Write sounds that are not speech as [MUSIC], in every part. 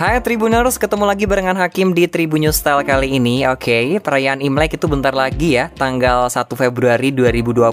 Hai Tribuners, ketemu lagi barengan Hakim di Tribun News Style kali ini. Oke, perayaan Imlek itu bentar lagi ya, tanggal 1 Februari 2022.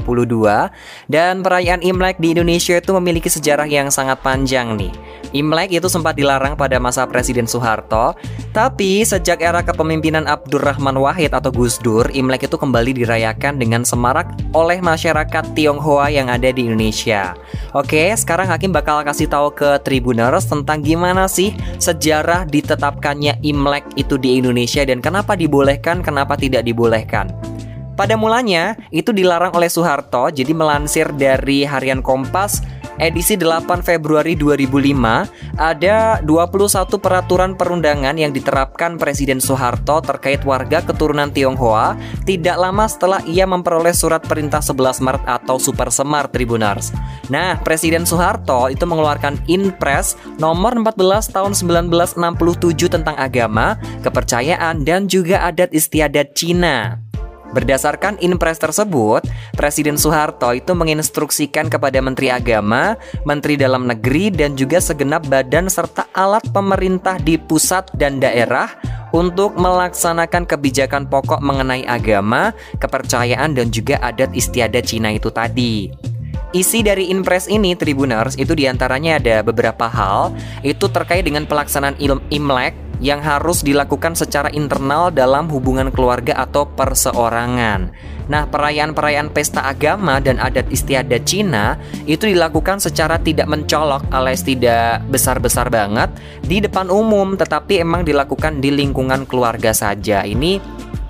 Dan perayaan Imlek di Indonesia itu memiliki sejarah yang sangat panjang nih. Imlek itu sempat dilarang pada masa Presiden Soeharto, tapi sejak era kepemimpinan Abdurrahman Wahid atau Gus Dur, Imlek itu kembali dirayakan dengan semarak oleh masyarakat Tionghoa yang ada di Indonesia. Oke, sekarang Hakim bakal kasih tahu ke Tribuners tentang gimana sih sejarah sejarah ditetapkannya Imlek itu di Indonesia dan kenapa dibolehkan, kenapa tidak dibolehkan. Pada mulanya, itu dilarang oleh Soeharto, jadi melansir dari harian Kompas, edisi 8 Februari 2005 ada 21 peraturan perundangan yang diterapkan Presiden Soeharto terkait warga keturunan Tionghoa tidak lama setelah ia memperoleh surat perintah 11 Maret atau Super Semar Tribunars. Nah, Presiden Soeharto itu mengeluarkan Inpres nomor 14 tahun 1967 tentang agama, kepercayaan, dan juga adat istiadat Cina. Berdasarkan inpres tersebut, Presiden Soeharto itu menginstruksikan kepada Menteri Agama, Menteri Dalam Negeri, dan juga segenap badan serta alat pemerintah di pusat dan daerah untuk melaksanakan kebijakan pokok mengenai agama, kepercayaan, dan juga adat istiadat Cina itu tadi. Isi dari Inpres ini, Tribuners, itu di antaranya ada beberapa hal, itu terkait dengan pelaksanaan Imlek, yang harus dilakukan secara internal dalam hubungan keluarga atau perseorangan. Nah, perayaan-perayaan pesta agama dan adat istiadat Cina itu dilakukan secara tidak mencolok alias tidak besar-besar banget di depan umum, tetapi emang dilakukan di lingkungan keluarga saja. Ini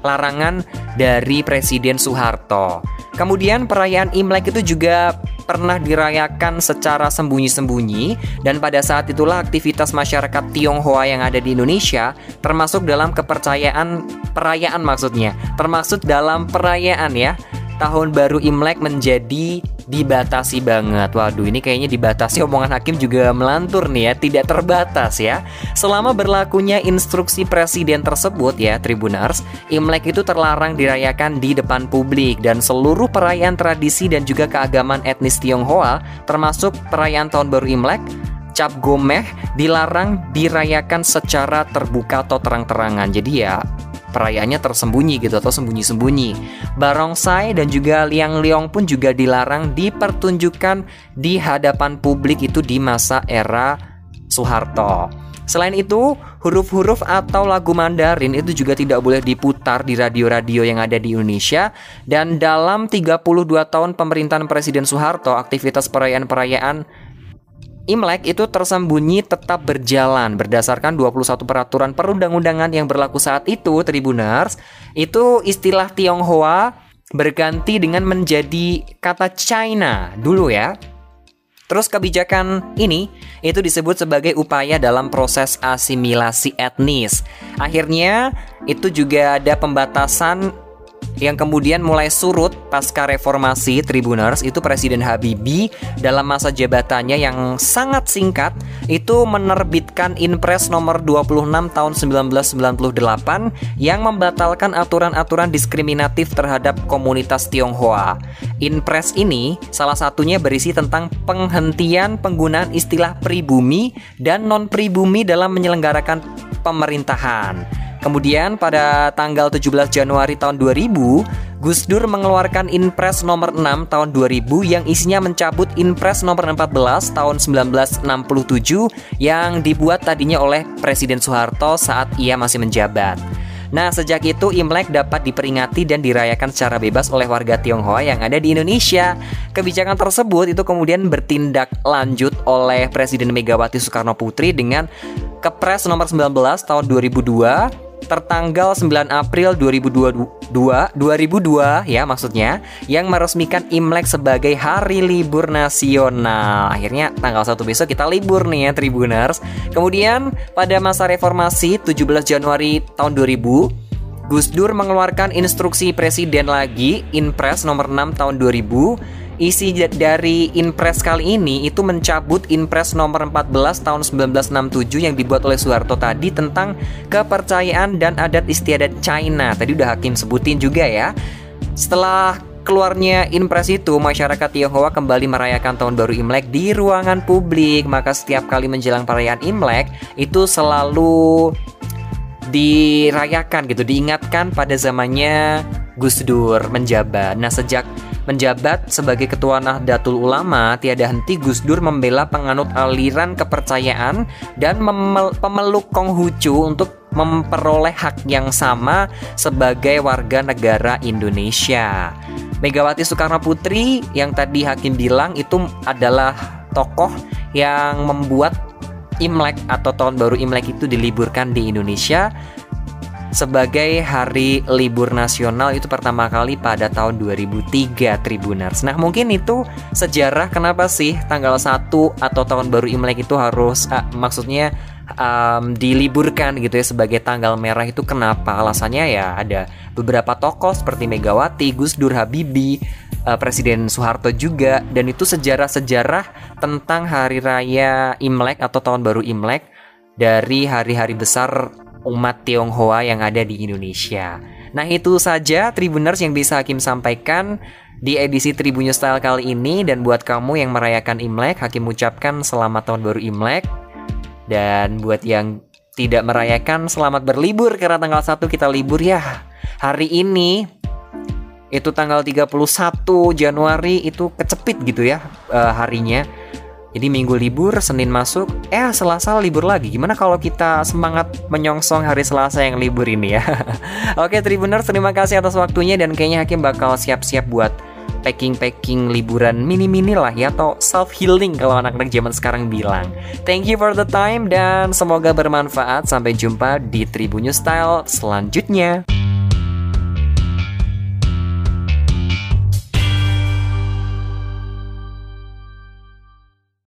larangan dari Presiden Soeharto. Kemudian perayaan Imlek itu juga pernah dirayakan secara sembunyi-sembunyi dan pada saat itulah aktivitas masyarakat Tionghoa yang ada di Indonesia termasuk dalam kepercayaan perayaan maksudnya, termasuk dalam perayaan ya. Tahun baru Imlek menjadi dibatasi banget. Waduh, ini kayaknya dibatasi omongan hakim juga melantur nih ya, tidak terbatas ya. Selama berlakunya instruksi presiden tersebut ya, Tribunars, Imlek itu terlarang dirayakan di depan publik dan seluruh perayaan tradisi dan juga keagamaan etnis Tionghoa, termasuk perayaan tahun baru Imlek, cap gomeh dilarang dirayakan secara terbuka atau terang-terangan. Jadi ya perayaannya tersembunyi gitu atau sembunyi-sembunyi. Barongsai dan juga liang-liong pun juga dilarang dipertunjukkan di hadapan publik itu di masa era Soeharto. Selain itu, huruf-huruf atau lagu Mandarin itu juga tidak boleh diputar di radio-radio yang ada di Indonesia dan dalam 32 tahun pemerintahan Presiden Soeharto, aktivitas perayaan-perayaan Imlek itu tersembunyi tetap berjalan berdasarkan 21 peraturan perundang-undangan yang berlaku saat itu, Tribuners. Itu istilah Tionghoa berganti dengan menjadi kata China dulu ya. Terus kebijakan ini itu disebut sebagai upaya dalam proses asimilasi etnis. Akhirnya itu juga ada pembatasan yang kemudian mulai surut pasca reformasi Tribuners itu Presiden Habibie dalam masa jabatannya yang sangat singkat itu menerbitkan Inpres nomor 26 tahun 1998 yang membatalkan aturan-aturan diskriminatif terhadap komunitas Tionghoa. Inpres ini salah satunya berisi tentang penghentian penggunaan istilah pribumi dan non-pribumi dalam menyelenggarakan pemerintahan. Kemudian pada tanggal 17 Januari tahun 2000, Gus Dur mengeluarkan Inpres nomor 6 tahun 2000 yang isinya mencabut Inpres nomor 14 tahun 1967 yang dibuat tadinya oleh Presiden Soeharto saat ia masih menjabat. Nah, sejak itu Imlek dapat diperingati dan dirayakan secara bebas oleh warga Tionghoa yang ada di Indonesia. Kebijakan tersebut itu kemudian bertindak lanjut oleh Presiden Megawati Soekarno Putri dengan Kepres nomor 19 tahun 2002 tertanggal 9 April 2022 2002 ya maksudnya yang meresmikan Imlek sebagai hari libur nasional. Akhirnya tanggal 1 besok kita libur nih ya Tribuners. Kemudian pada masa reformasi 17 Januari tahun 2000 Gus Dur mengeluarkan instruksi presiden lagi Inpres nomor 6 tahun 2000 Isi dari Inpres kali ini itu mencabut Inpres nomor 14 tahun 1967 yang dibuat oleh Soeharto tadi tentang kepercayaan dan adat istiadat China. Tadi udah Hakim sebutin juga ya. Setelah keluarnya Inpres itu, masyarakat Tionghoa kembali merayakan Tahun Baru Imlek di ruangan publik. Maka setiap kali menjelang perayaan Imlek, itu selalu dirayakan gitu, diingatkan pada zamannya Gus Dur menjabat. Nah, sejak menjabat sebagai ketua Nahdlatul Ulama, tiada henti Gus Dur membela penganut aliran kepercayaan dan pemeluk Konghucu untuk memperoleh hak yang sama sebagai warga negara Indonesia. Megawati Soekarno Putri yang tadi Hakim bilang itu adalah tokoh yang membuat Imlek atau tahun baru Imlek itu diliburkan di Indonesia sebagai hari libur nasional itu pertama kali pada tahun 2003 Tribuners. Nah, mungkin itu sejarah kenapa sih tanggal 1 atau tahun baru Imlek itu harus uh, maksudnya um, diliburkan gitu ya sebagai tanggal merah itu kenapa? Alasannya ya ada beberapa tokoh seperti Megawati, Gus Dur Habibie, uh, Presiden Soeharto juga dan itu sejarah-sejarah tentang hari raya Imlek atau tahun baru Imlek dari hari-hari besar umat Tionghoa yang ada di Indonesia. Nah itu saja Tribuners yang bisa Hakim sampaikan di edisi Tribunnya Style kali ini dan buat kamu yang merayakan Imlek, Hakim ucapkan selamat tahun baru Imlek. Dan buat yang tidak merayakan, selamat berlibur karena tanggal 1 kita libur ya. Hari ini itu tanggal 31 Januari itu kecepit gitu ya uh, harinya. Jadi minggu libur, Senin masuk, eh Selasa libur lagi. Gimana kalau kita semangat menyongsong hari Selasa yang libur ini ya? [LAUGHS] Oke Tribuners, terima kasih atas waktunya dan kayaknya Hakim bakal siap-siap buat packing-packing liburan mini-mini lah ya atau self healing kalau anak-anak zaman sekarang bilang. Thank you for the time dan semoga bermanfaat. Sampai jumpa di Tribun Style selanjutnya.